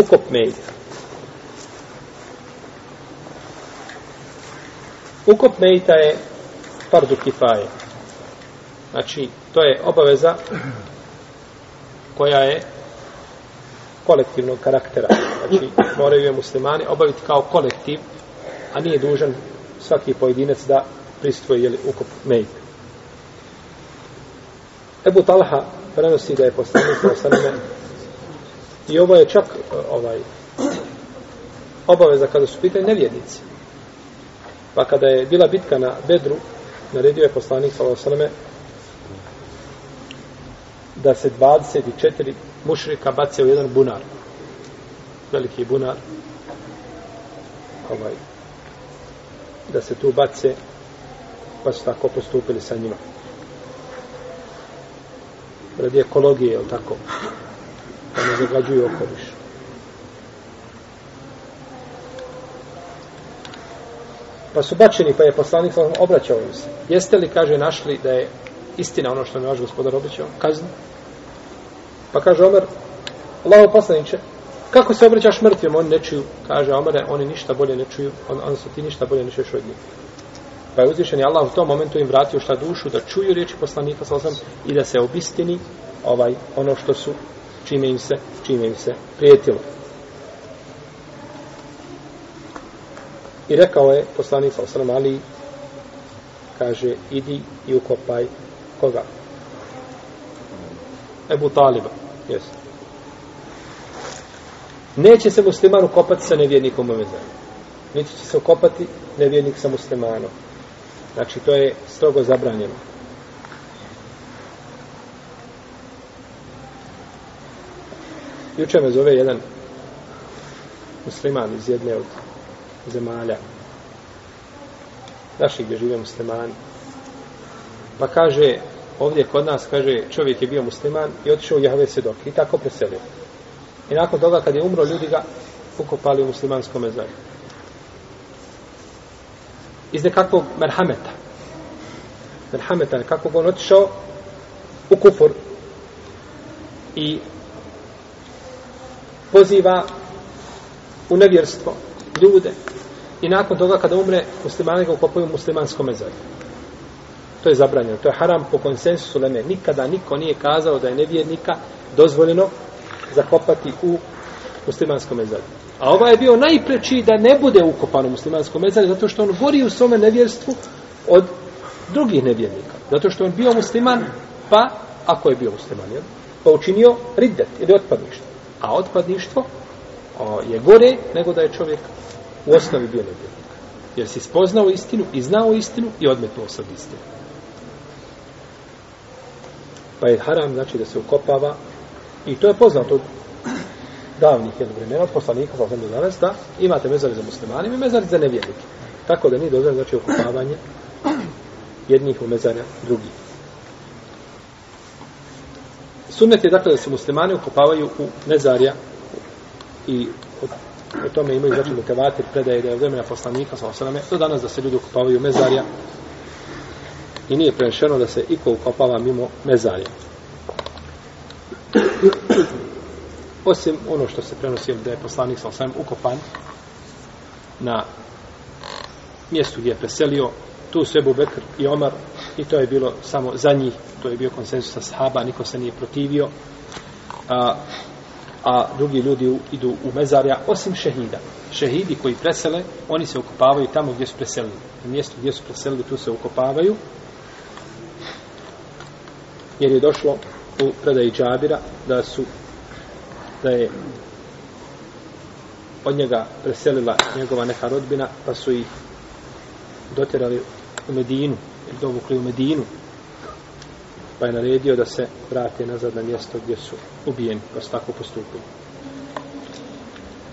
ukop medija. Ukop medija je fardu kifaje. Znači, to je obaveza koja je kolektivnog karaktera. Znači, moraju je muslimani obaviti kao kolektiv, a nije dužan svaki pojedinac da pristvoji jeli, ukop mejta. Ebu Talha prenosi da je poslanik sa I ovo je čak ovaj obaveza kada su pitanje nevjednici. Pa kada je bila bitka na Bedru, naredio je poslanik sallallahu da se 24 mušrika bace u jedan bunar. Veliki bunar. Ovaj, da se tu bace pa su tako postupili sa njima. Radi ekologije, je tako? ne zagađuju okoliš. Pa su bačeni, pa je poslanik sa obraćao im se. Jeste li, kaže, našli da je istina ono što mi vaš gospodar obraćao? Kazni. Pa kaže Omer, Allaho poslaniće, kako se obraćaš mrtvim? Oni ne čuju, kaže Omer, oni ništa bolje ne čuju, on, on su ti ništa bolje ne čuješ od njih. Pa je uzvišen Allah u tom momentu im vratio šta dušu, da čuju riječi poslanika sa i da se obistini ovaj, ono što su čime im se, čime im se prijetilo. I rekao je poslanik sa osram Ali, kaže, idi i ukopaj koga? Ebu Taliba. Yes. Neće se musliman ukopati sa nevjernikom ove zemlje. Neće se ukopati nevjernik sa muslimanom. Znači, to je strogo zabranjeno. Juče me zove jedan musliman iz jedne od zemalja. Naši gdje žive muslimani. Pa kaže, ovdje kod nas, kaže, čovjek je bio musliman i otišao u Jahve Sedok i tako preselio. I nakon toga kad je umro, ljudi ga ukopali u muslimanskom mezaju. Iz nekakvog merhameta. Merhameta nekakvog on otišao u kufor. I poziva u nevjerstvo ljude i nakon toga kada umre muslimani ga ukopaju u muslimanskom mezaru. To je zabranjeno, to je haram po konsensusu leme. Nikada niko nije kazao da je nevjernika dozvoljeno zakopati u muslimanskom mezaru. A ovaj je bio najpreči da ne bude ukopan u muslimanskom mezaru zato što on gori u svome nevjerstvu od drugih nevjernika. Zato što on bio musliman, pa ako je bio musliman, jel? pa učinio riddet ili otpadništvo a otpadništvo o, je gore nego da je čovjek u osnovi bio nevjernik. Jer si spoznao istinu i znao istinu i odmetnuo sad istinu. Pa je haram znači da se ukopava i to je poznato davnih jednog vremena, od poslanika sa zemlje danas, da imate mezari za muslimani i mezari za nevjernike. Tako da nije dozvan znači ukopavanje jednih u mezara drugih. Sunnet je dakle da se muslimani ukopavaju u mezarja i o, o tome imaju znači mutevatir predaje da je od vremena poslanika sa osrame do danas da se ljudi ukopavaju u mezarja i nije prenešeno da se iko ukopava mimo mezarja. Osim ono što se prenosi da je poslanik sa osrame ukopan na mjestu gdje je preselio tu sebu Bekr i Omar i to je bilo samo za njih, to je bio konsensus sa sahaba, niko se nije protivio, a, a drugi ljudi u, idu u mezarja, osim šehida. Šehidi koji presele, oni se ukopavaju tamo gdje su preselili. Na mjestu gdje su preselili, tu se ukopavaju, jer je došlo u predaji Džabira da su da je od njega preselila njegova neka rodbina pa su ih doterali u Medinu dovukli u Medinu, pa je naredio da se vrate nazad na mjesto gdje su ubijeni, pa su tako postupili.